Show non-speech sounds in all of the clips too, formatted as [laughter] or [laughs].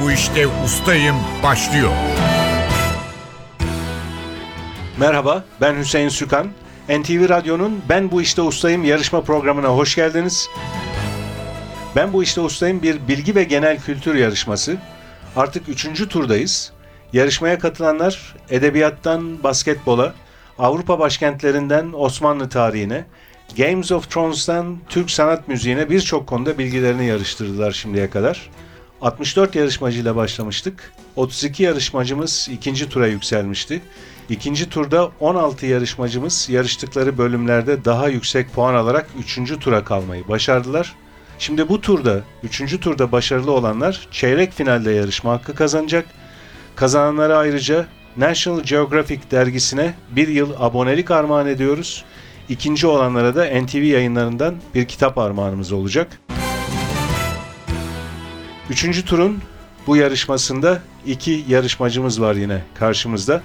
bu işte ustayım başlıyor. Merhaba, ben Hüseyin Sükan. NTV Radyo'nun Ben Bu İşte Ustayım yarışma programına hoş geldiniz. Ben Bu İşte Ustayım bir bilgi ve genel kültür yarışması. Artık üçüncü turdayız. Yarışmaya katılanlar edebiyattan basketbola, Avrupa başkentlerinden Osmanlı tarihine, Games of Thrones'tan Türk sanat müziğine birçok konuda bilgilerini yarıştırdılar şimdiye kadar. 64 yarışmacıyla başlamıştık. 32 yarışmacımız ikinci tura yükselmişti. İkinci turda 16 yarışmacımız yarıştıkları bölümlerde daha yüksek puan alarak 3. tura kalmayı başardılar. Şimdi bu turda, 3. turda başarılı olanlar çeyrek finalde yarışma hakkı kazanacak. Kazananlara ayrıca National Geographic dergisine bir yıl abonelik armağan ediyoruz. İkinci olanlara da NTV yayınlarından bir kitap armağanımız olacak. Üçüncü turun bu yarışmasında iki yarışmacımız var yine karşımızda.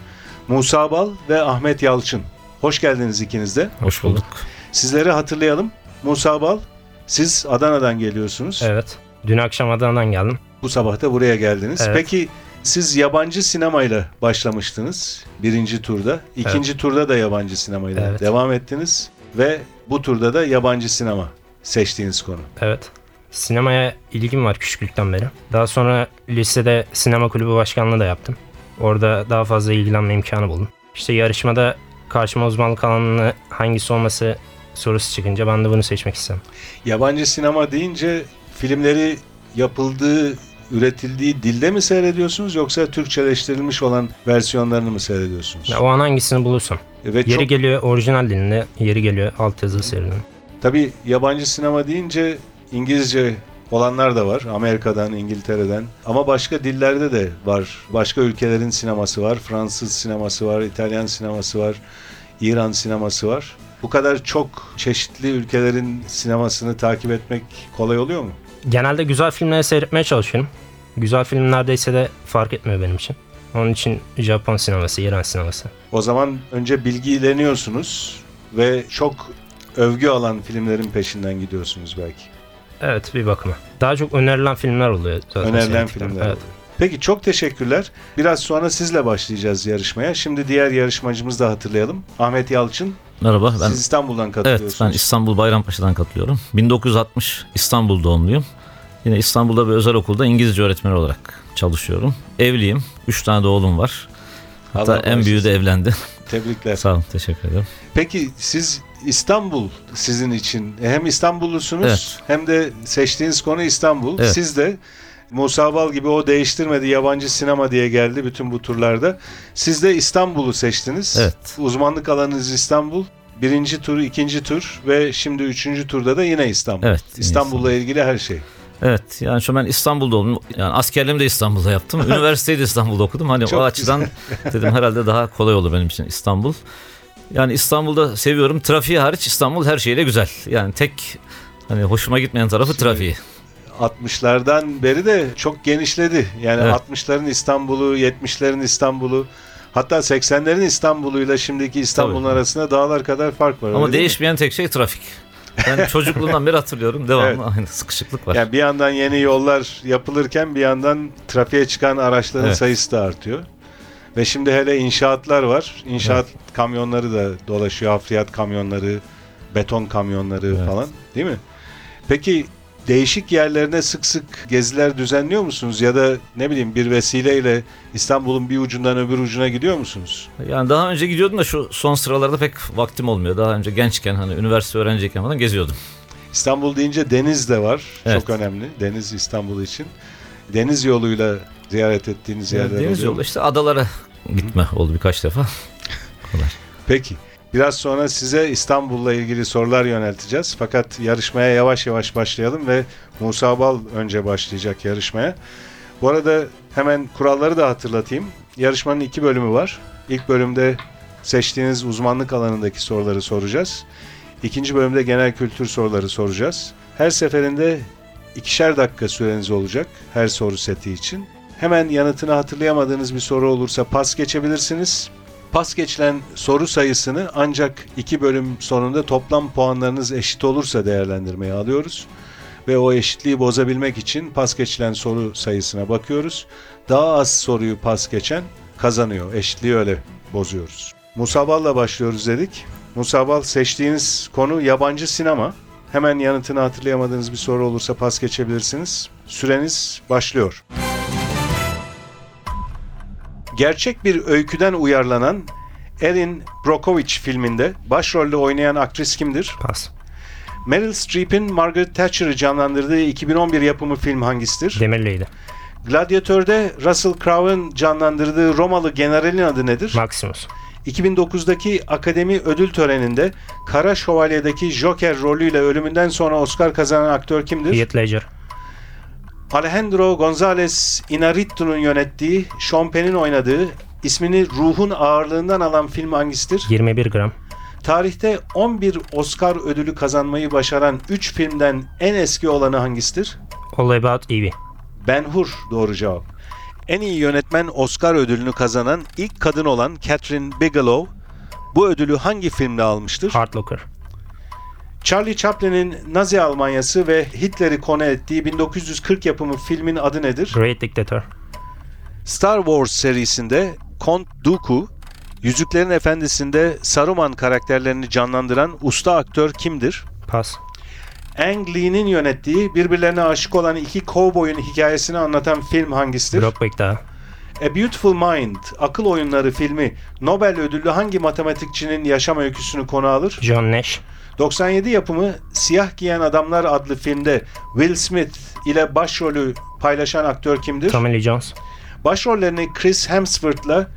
Musa Bal ve Ahmet Yalçın. Hoş geldiniz ikiniz de. Hoş bulduk. Sizleri hatırlayalım. Musa Bal, siz Adana'dan geliyorsunuz. Evet. Dün akşam Adana'dan geldim. Bu sabah da buraya geldiniz. Evet. Peki siz yabancı sinemayla başlamıştınız birinci turda. İkinci turda da yabancı sinemayla Evet. devam ettiniz. Ve bu turda da yabancı sinema seçtiğiniz konu. Evet. Sinemaya ilgim var küçüklükten beri. Daha sonra lisede sinema kulübü başkanlığı da yaptım. Orada daha fazla ilgilenme imkanı buldum. İşte yarışmada karşıma uzmanlık alanını hangisi olması sorusu çıkınca ben de bunu seçmek istedim. Yabancı sinema deyince filmleri yapıldığı, üretildiği dilde mi seyrediyorsunuz yoksa Türkçeleştirilmiş olan versiyonlarını mı seyrediyorsunuz? Ya o an hangisini bulursam. Ve Yeri çok, geliyor orijinal dilinde, yeri geliyor altyazılı serinin. tabii yabancı sinema deyince İngilizce olanlar da var. Amerika'dan, İngiltere'den. Ama başka dillerde de var. Başka ülkelerin sineması var. Fransız sineması var, İtalyan sineması var, İran sineması var. Bu kadar çok çeşitli ülkelerin sinemasını takip etmek kolay oluyor mu? Genelde güzel filmleri seyretmeye çalışıyorum. Güzel film neredeyse de fark etmiyor benim için. Onun için Japon sineması, İran sineması. O zaman önce bilgileniyorsunuz ve çok övgü alan filmlerin peşinden gidiyorsunuz belki. Evet bir bakıma. Daha çok önerilen filmler oluyor. zaten Önerilen filmler. Evet. Peki çok teşekkürler. Biraz sonra sizle başlayacağız yarışmaya. Şimdi diğer yarışmacımızı da hatırlayalım. Ahmet Yalçın. Merhaba ben Siz İstanbul'dan evet katılıyorsunuz. ben İstanbul Bayrampaşa'dan katılıyorum. 1960 İstanbul doğumluyum. Yine İstanbul'da bir özel okulda İngilizce öğretmeni olarak çalışıyorum. Evliyim. Üç tane de oğlum var. Hatta Allah en büyüğü de evlendi. [laughs] Tebrikler. Sağ olun teşekkür ederim. Peki siz İstanbul sizin için hem İstanbullusunuz Evet. hem de seçtiğiniz konu İstanbul. Evet. Siz de Musa Bal gibi o değiştirmedi yabancı sinema diye geldi bütün bu turlarda. Siz de İstanbul'u seçtiniz. Evet. Uzmanlık alanınız İstanbul. Birinci tur, ikinci tur ve şimdi üçüncü turda da yine İstanbul. Evet, yine İstanbul'la ilgili her şey. Evet yani şu ben İstanbul'da oldum. Yani askerliğimi de İstanbul'da yaptım. [laughs] Üniversiteyi de İstanbul'da okudum. Hani Çok o açıdan dedim herhalde daha kolay olur benim için İstanbul. Yani İstanbul'da seviyorum. Trafiği hariç İstanbul her şeyle güzel. Yani tek hani hoşuma gitmeyen tarafı Şimdi- trafiği. 60'lardan beri de çok genişledi. Yani Evet. 60'ların İstanbul'u, 70'lerin İstanbul'u, hatta 80'lerin İstanbul'uyla şimdiki İstanbul'un arasında dağlar kadar fark var. Ama değil mi? değişmeyen tek şey trafik. Ben çocukluğumdan beri hatırlıyorum. Devamlı Evet. aynı sıkışıklık var. Yani bir yandan yeni yollar yapılırken bir yandan trafiğe çıkan araçların Evet. sayısı da artıyor. Ve şimdi hele inşaatlar var. İnşaat kamyonları da dolaşıyor. Hafriyat kamyonları, beton kamyonları Evet. falan değil mi? Peki değişik yerlerine sık sık geziler düzenliyor musunuz? Ya da ne bileyim bir vesileyle İstanbul'un bir ucundan öbür ucuna gidiyor musunuz? Yani daha önce gidiyordum da şu son sıralarda pek vaktim olmuyor. Daha önce gençken hani üniversite öğrenciyken falan geziyordum. İstanbul deyince deniz de var. Evet. Çok önemli. Deniz İstanbul için. Deniz yoluyla ziyaret ettiğiniz yerler deniz oluyor mu? yolu işte adalara gitme oldu birkaç defa. [laughs] Kolay. Peki. Biraz sonra size İstanbul'la ilgili sorular yönelteceğiz. Fakat yarışmaya yavaş yavaş başlayalım ve Musa Bal önce başlayacak yarışmaya. Bu arada hemen kuralları da hatırlatayım. Yarışmanın iki bölümü var. İlk bölümde seçtiğiniz uzmanlık alanındaki soruları soracağız. İkinci bölümde genel kültür soruları soracağız. Her seferinde ikişer dakika süreniz olacak her soru seti için. Hemen yanıtını hatırlayamadığınız bir soru olursa pas geçebilirsiniz. Pas geçilen soru sayısını ancak iki bölüm sonunda toplam puanlarınız eşit olursa değerlendirmeye alıyoruz. ve o eşitliği bozabilmek için pas geçilen soru sayısına bakıyoruz. Daha az soruyu pas geçen kazanıyor. Eşitliği öyle bozuyoruz. Musabal'la başlıyoruz dedik. Musabal seçtiğiniz konu yabancı sinema. Hemen yanıtını hatırlayamadığınız bir soru olursa pas geçebilirsiniz. Süreniz başlıyor. Gerçek bir öyküden uyarlanan Erin Brockovich filminde başrolde oynayan aktris kimdir? Pas. Meryl Streep'in Margaret Thatcher'ı canlandırdığı 2011 yapımı film hangisidir? Demirliydi. Gladyatör'de Russell Crowe'ın canlandırdığı Romalı generalin adı nedir? Maximus. 2009'daki Akademi Ödül Töreni'nde Kara Şövalye'deki Joker rolüyle ölümünden sonra Oscar kazanan aktör kimdir? Heath Ledger. Alejandro González Inarritu'nun yönettiği, Sean Penn'in oynadığı, ismini ruhun ağırlığından alan film hangisidir? 21 gram. Tarihte 11 Oscar ödülü kazanmayı başaran 3 filmden en eski olanı hangisidir? All About Eve. Ben Hur doğru cevap. En iyi yönetmen Oscar ödülünü kazanan ilk kadın olan Catherine Bigelow bu ödülü hangi filmde almıştır? Hard Locker. Charlie Chaplin'in Nazi Almanyası ve Hitler'i konu ettiği 1940 yapımı filmin adı nedir? Great Dictator. Star Wars serisinde Count Dooku, Yüzüklerin Efendisi'nde Saruman karakterlerini canlandıran usta aktör kimdir? Pas. Ang Lee'nin yönettiği birbirlerine aşık olan iki kovboyun hikayesini anlatan film hangisidir? Brokeback Dağı. A Beautiful Mind, Akıl Oyunları filmi Nobel ödüllü hangi matematikçinin yaşam öyküsünü konu alır? John Nash. 97 yapımı Siyah Giyen Adamlar adlı filmde Will Smith ile başrolü paylaşan aktör kimdir? Tommy Lee Jones. Başrollerini Chris Hemsworth'la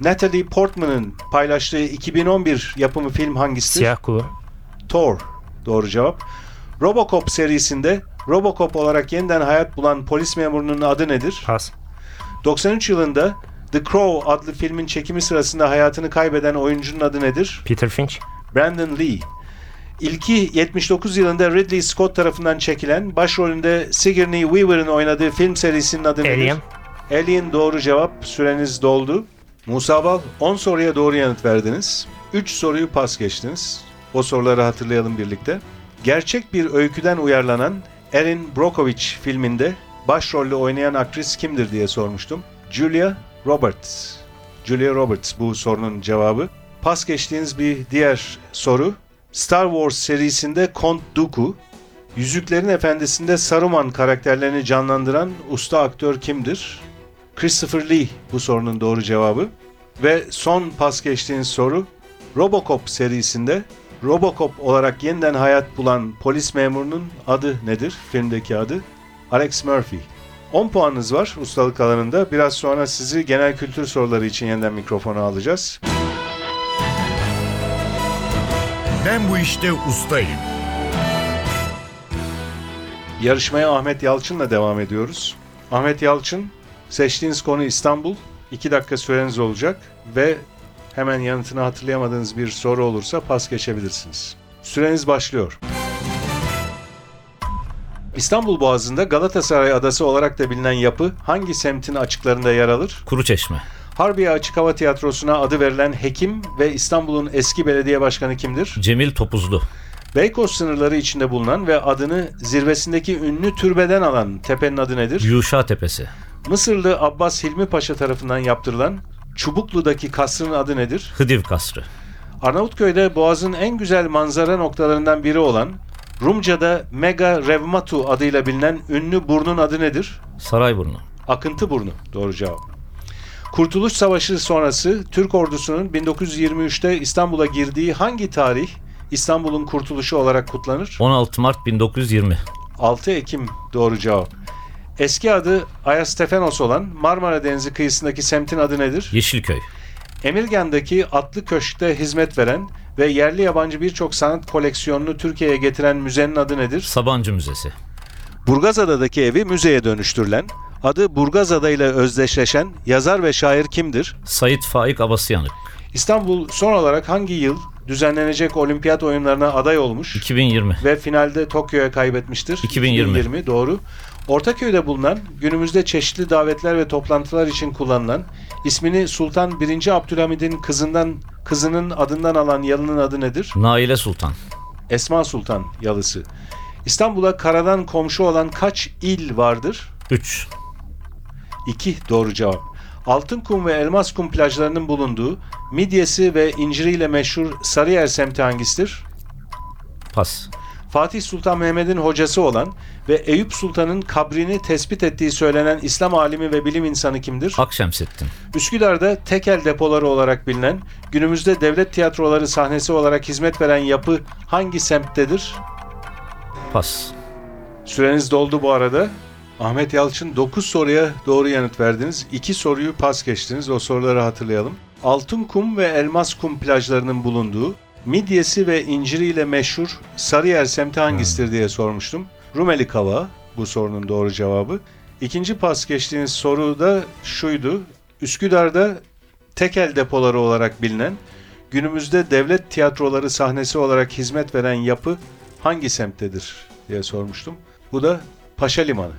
Natalie Portman'ın paylaştığı 2011 yapımı film hangisidir? Siyah Kuğu. Thor. Doğru cevap. Robocop serisinde Robocop olarak yeniden hayat bulan polis memurunun adı nedir? Pas. 93 yılında The Crow adlı filmin çekimi sırasında hayatını kaybeden oyuncunun adı nedir? Peter Finch. Brandon Lee. İlki 79 yılında Ridley Scott tarafından çekilen, başrolünde Sigourney Weaver'ın oynadığı film serisinin adı nedir? Alien. Alien doğru cevap. Süreniz doldu. Musa Bal 10 soruya doğru yanıt verdiniz. 3 soruyu pas geçtiniz. O soruları hatırlayalım birlikte. Gerçek bir öyküden uyarlanan Erin Brockovich filminde başrolle oynayan aktris kimdir diye sormuştum. Julia Roberts. Julia Roberts bu sorunun cevabı. Pas geçtiğiniz bir diğer soru. Star Wars serisinde Count Dooku, Yüzüklerin Efendisi'nde Saruman karakterlerini canlandıran usta aktör kimdir? Christopher Lee bu sorunun doğru cevabı. Ve son pas geçtiğiniz soru Robocop serisinde Robocop olarak yeniden hayat bulan polis memurunun adı nedir? Filmdeki adı Alex Murphy. 10 puanınız var ustalık alanında. Biraz sonra sizi genel kültür soruları için yeniden mikrofona alacağız. Ben bu işte ustayım. Yarışmaya Ahmet Yalçın'la devam ediyoruz. Ahmet Yalçın, seçtiğiniz konu İstanbul. 2 dakika süreniz olacak ve hemen yanıtını hatırlayamadığınız bir soru olursa pas geçebilirsiniz. Süreniz başlıyor. İstanbul Boğazı'nda Galatasaray Adası olarak da bilinen yapı hangi semtin açıklarında yer alır? Kuru Çeşme. Harbiye Açık Hava Tiyatrosu'na adı verilen hekim ve İstanbul'un eski belediye başkanı kimdir? Cemil Topuzlu. Beykoz sınırları içinde bulunan ve adını zirvesindeki ünlü türbeden alan tepenin adı nedir? Yuşa Tepesi. Mısırlı Abbas Hilmi Paşa tarafından yaptırılan Çubuklu'daki kasrın adı nedir? Hıdiv Kasrı. Arnavutköy'de Boğaz'ın en güzel manzara noktalarından biri olan Rumca'da Mega Revmatu adıyla bilinen ünlü burnun adı nedir? Sarayburnu. Akıntı burnu. Doğru cevap. Kurtuluş Savaşı sonrası Türk ordusunun 1923'te İstanbul'a girdiği hangi tarih İstanbul'un kurtuluşu olarak kutlanır? 16 Mart 1920. 6 Ekim doğru cevap. Eski adı Ayastefanos olan Marmara Denizi kıyısındaki semtin adı nedir? Yeşilköy. Emirgan'daki Atlı Köşk'te hizmet veren ve yerli yabancı birçok sanat koleksiyonunu Türkiye'ye getiren müzenin adı nedir? Sabancı Müzesi. Burgazada'daki evi müzeye dönüştürülen, adı Burgazada ile özdeşleşen yazar ve şair kimdir? Sayit Faik Abasıyanık. İstanbul son olarak hangi yıl düzenlenecek olimpiyat oyunlarına aday olmuş 2020. ve finalde Tokyo'ya kaybetmiştir? 2020. doğru. Ortaköy'de bulunan, günümüzde çeşitli davetler ve toplantılar için kullanılan, ismini Sultan 1. Abdülhamid'in kızından kızının adından alan yalının adı nedir? Naile Sultan. Esma Sultan yalısı. İstanbul'a karadan komşu olan kaç il vardır? 3. 2 doğru cevap. Altınkum ve Elmaskum plajlarının bulunduğu midyesi ve inciriyle meşhur Sarıyer semti hangisidir? Pas. Fatih Sultan Mehmet'in hocası olan ve Eyüp Sultan'ın kabrini tespit ettiği söylenen İslam alimi ve bilim insanı kimdir? Akşemsettin. Üsküdar'da tekel depoları olarak bilinen, günümüzde devlet tiyatroları sahnesi olarak hizmet veren yapı hangi semttedir? Pas. Süreniz doldu bu arada. Ahmet Yalçın 9 soruya doğru yanıt verdiniz. 2 soruyu pas geçtiniz. O soruları hatırlayalım. Altınkum ve Elmaskum plajlarının bulunduğu, midyesi ve inciriyle meşhur Sarıyer semti hangisidir diye sormuştum. Rumeli Kava bu sorunun doğru cevabı. İkinci pas geçtiğiniz soru da şuydu. Üsküdar'da tekel depoları olarak bilinen, günümüzde devlet tiyatroları sahnesi olarak hizmet veren yapı hangi semttedir diye sormuştum. Bu da Paşa Limanı.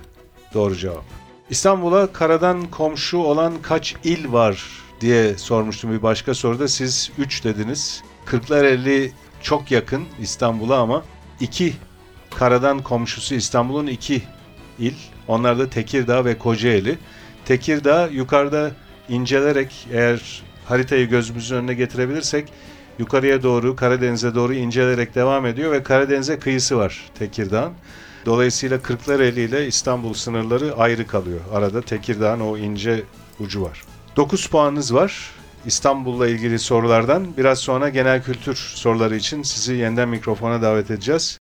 Doğru cevap. İstanbul'a karadan komşu olan kaç il var diye sormuştum bir başka soruda. Siz 3 dediniz. Kırklareli çok yakın İstanbul'a ama 2 karadan komşusu İstanbul'un 2 il. Onlar da Tekirdağ ve Kocaeli. Tekirdağ yukarıda incelerek eğer haritayı gözümüzün önüne getirebilirsek yukarıya doğru Karadeniz'e doğru incelerek devam ediyor ve Karadeniz'e kıyısı var Tekirdağ'ın. Dolayısıyla Kırklareli ile İstanbul sınırları ayrı kalıyor. Arada Tekirdağ'ın o ince ucu var. 9 puanınız var. İstanbul'la ilgili sorulardan biraz sonra genel kültür soruları için sizi yeniden mikrofona davet edeceğiz.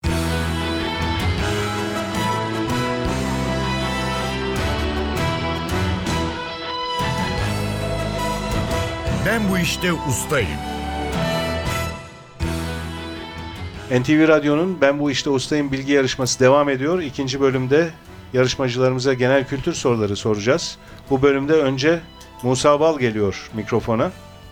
Ben bu işte ustayım. NTV Radyo'nun Ben Bu İşte Ustayım bilgi yarışması devam ediyor. İkinci bölümde yarışmacılarımıza genel kültür soruları soracağız. Bu bölümde önce Musa Bal geliyor mikrofona.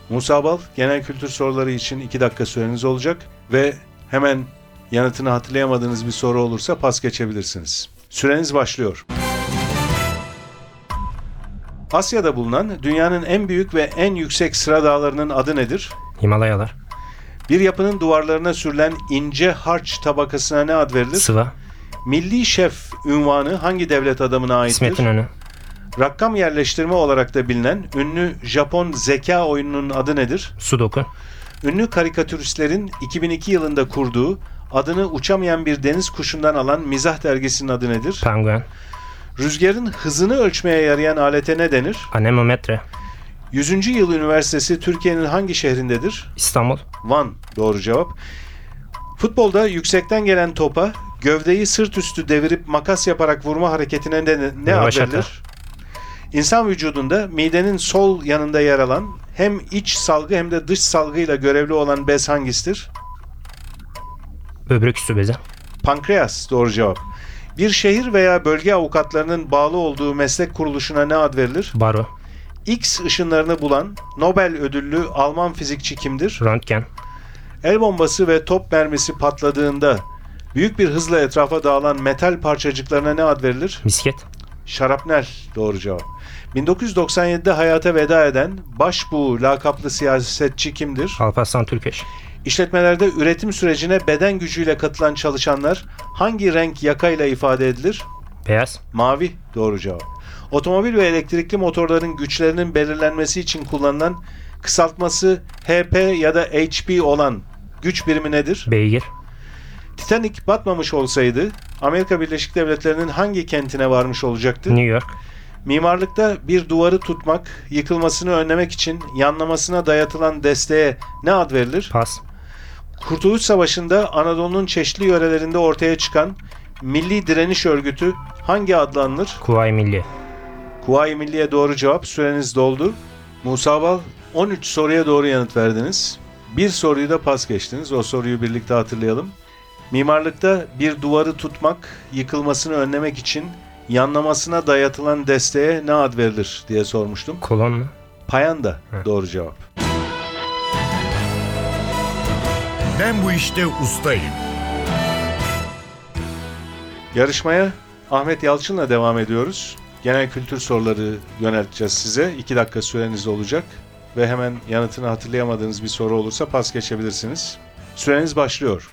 Musa Bal genel kültür soruları için 2 dakika süreniz olacak ve hemen yanıtını hatırlayamadığınız bir soru olursa pas geçebilirsiniz. Süreniz başlıyor. Asya'da bulunan dünyanın en büyük ve en yüksek sıra dağlarının adı nedir? Himalayalar. Bir yapının duvarlarına sürülen ince harç tabakasına ne ad verilir? Sıva. Milli şef ünvanı hangi devlet adamına aittir? İsmet İnönü. Rakam yerleştirme olarak da bilinen ünlü Japon zeka oyununun adı nedir? Sudoku. Ünlü karikatüristlerin 2002 yılında kurduğu adını uçamayan bir deniz kuşundan alan mizah dergisinin adı nedir? Penguen. Rüzgarın hızını ölçmeye yarayan alete ne denir? Anemometre. 100. Yıl Üniversitesi Türkiye'nin hangi şehrindedir? İstanbul. Van doğru cevap. Futbolda yüksekten gelen topa gövdeyi sırt üstü devirip makas yaparak vurma hareketine ne, ne ad Rövaşata. verilir? İnsan vücudunda midenin sol yanında yer alan hem iç salgı hem de dış salgıyla görevli olan bez hangisidir? Böbrek üstü bezi. Pankreas doğru cevap. Bir şehir veya bölge avukatlarının bağlı olduğu meslek kuruluşuna ne ad verilir? Baro. X ışınlarını bulan Nobel ödüllü Alman fizikçi kimdir? Röntgen. El bombası ve top mermisi patladığında büyük bir hızla etrafa dağılan metal parçacıklarına ne ad verilir? Misket. Şarapnel doğru cevap. 1997'de hayata veda eden Başbuğ lakaplı siyasetçi kimdir? Alparslan Türkeş. İşletmelerde üretim sürecine beden gücüyle katılan çalışanlar hangi renk yakayla ifade edilir? Beyaz. Mavi doğru cevap. Otomobil ve elektrikli motorların güçlerinin belirlenmesi için kullanılan kısaltması HP ya da HP olan güç birimi nedir? Beygir. Titanic batmamış olsaydı Amerika Birleşik Devletleri'nin hangi kentine varmış olacaktı? New York. Mimarlıkta bir duvarı tutmak, yıkılmasını önlemek için yanlamasına dayatılan desteğe ne ad verilir? Pas. Kurtuluş Savaşı'nda Anadolu'nun çeşitli yörelerinde ortaya çıkan Milli Direniş Örgütü hangi adla anılır? Kuvayi Milli. Kuvayi Milliye doğru cevap. Süreniz doldu. Musa Bal 13 soruya doğru yanıt verdiniz. Bir soruyu da pas geçtiniz. O soruyu birlikte hatırlayalım. Mimarlıkta bir duvarı tutmak, yıkılmasını önlemek için yanlamasına dayatılan desteğe ne ad verilir diye sormuştum. Kolon mu? Payanda Hı. doğru cevap. Ben bu işte ustayım. Yarışmaya Ahmet Yalçın'la devam ediyoruz. Genel kültür soruları yönelteceğiz size. 2 dakika süreniz olacak. Ve hemen yanıtını hatırlayamadığınız bir soru olursa pas geçebilirsiniz. Süreniz başlıyor.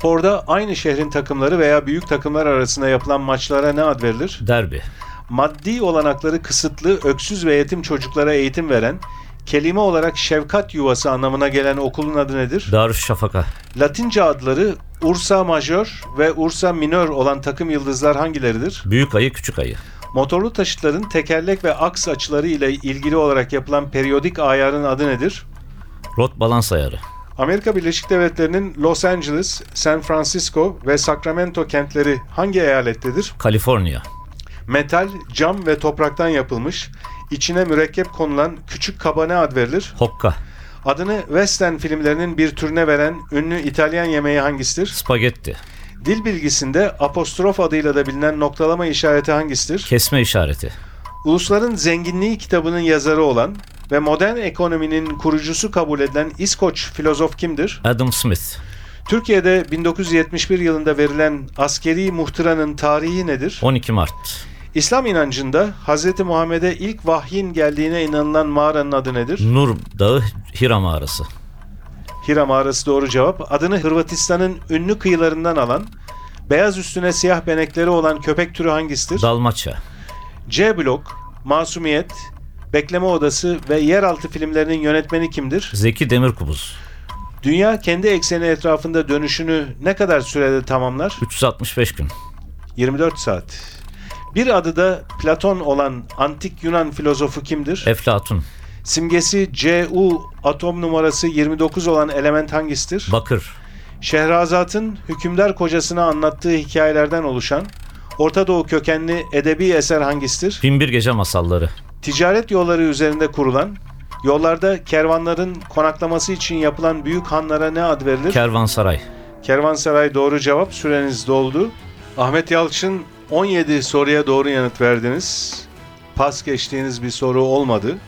Sporda aynı şehrin takımları veya büyük takımlar arasında yapılan maçlara ne ad verilir? Derbi. Maddi olanakları kısıtlı, öksüz ve yetim çocuklara eğitim veren, kelime olarak şefkat yuvası anlamına gelen okulun adı nedir? Darüşşafaka. Latince adları Ursa Majör ve Ursa Minör olan takım yıldızlar hangileridir? Büyük ayı küçük ayı. Motorlu taşıtların tekerlek ve aks açıları ile ilgili olarak yapılan periyodik ayarın adı nedir? Rot balans ayarı. Amerika Birleşik Devletleri'nin Los Angeles, San Francisco ve Sacramento kentleri hangi eyalettedir? Kaliforniya. Metal, cam ve topraktan yapılmış, içine mürekkep konulan küçük kaba ne ad verilir? Hokka. Adını western filmlerinin bir türüne veren ünlü İtalyan yemeği hangisidir? Spagetti. Dil bilgisinde apostrof adıyla da bilinen noktalama işareti hangisidir? Kesme işareti. Ulusların Zenginliği kitabının yazarı olan ve modern ekonominin kurucusu kabul edilen İskoç filozof kimdir? Adam Smith. Türkiye'de 1971 yılında verilen askeri muhtıranın tarihi nedir? 12 Mart. İslam inancında Hz. Muhammed'e ilk vahyin geldiğine inanılan mağaranın adı nedir? Nur Dağı Hira Mağarası. Hira mağarası doğru cevap. Adını Hırvatistan'ın ünlü kıyılarından alan, beyaz üstüne siyah benekleri olan köpek türü hangisidir? Dalmaçya. C blok, Masumiyet, Bekleme Odası ve Yeraltı filmlerinin yönetmeni kimdir? Zeki Demirkubuz. Dünya kendi ekseni etrafında dönüşünü ne kadar sürede tamamlar? 365 gün. 24 saat. Bir adı da Platon olan antik Yunan filozofu kimdir? Eflatun. Simgesi Cu atom numarası 29 olan element hangisidir? Bakır. Şehrazat'ın hükümdar kocasına anlattığı hikayelerden oluşan Orta Doğu kökenli edebi eser hangisidir? Binbir Gece Masalları. Ticaret yolları üzerinde kurulan, yollarda kervanların konaklaması için yapılan büyük hanlara ne ad verilir? Kervansaray. Kervansaray doğru cevap. Süreniz doldu. Ahmet Yalçın 17 soruya doğru yanıt verdiniz. Pas geçtiğiniz bir soru olmadı.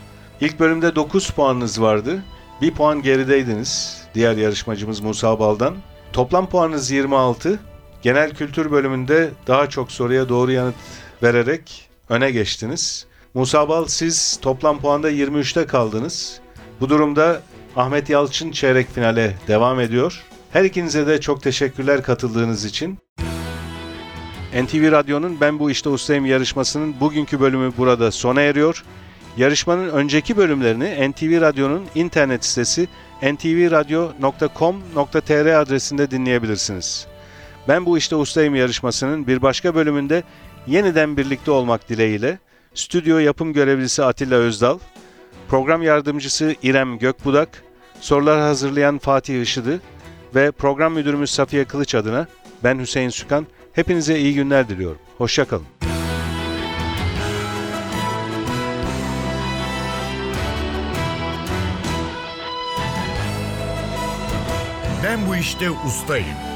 İlk bölümde 9 puanınız vardı. Bir puan gerideydiniz diğer yarışmacımız Musa Bal'dan. Toplam puanınız 26. Genel kültür bölümünde daha çok soruya doğru yanıt vererek öne geçtiniz. Musa Bal siz toplam puanda 23'te kaldınız. Bu durumda Ahmet Yalçın çeyrek finale devam ediyor. Her ikinize de çok teşekkürler katıldığınız için. NTV Radyo'nun Ben Bu İşte Ustayım yarışmasının bugünkü bölümü burada sona eriyor. Yarışmanın önceki bölümlerini NTV Radyo'nun internet sitesi ntvradio.com.tr adresinde dinleyebilirsiniz. Ben Bu İşte Ustayım yarışmasının bir başka bölümünde yeniden birlikte olmak dileğiyle stüdyo yapım görevlisi Atilla Özdal, program yardımcısı İrem Gökbudak, sorular hazırlayan Fatih Işıdı ve program müdürümüz Safiye Kılıç adına ben Hüseyin Sükan. Hepinize iyi günler diliyorum. Hoşçakalın. Ben bu işte ustayım.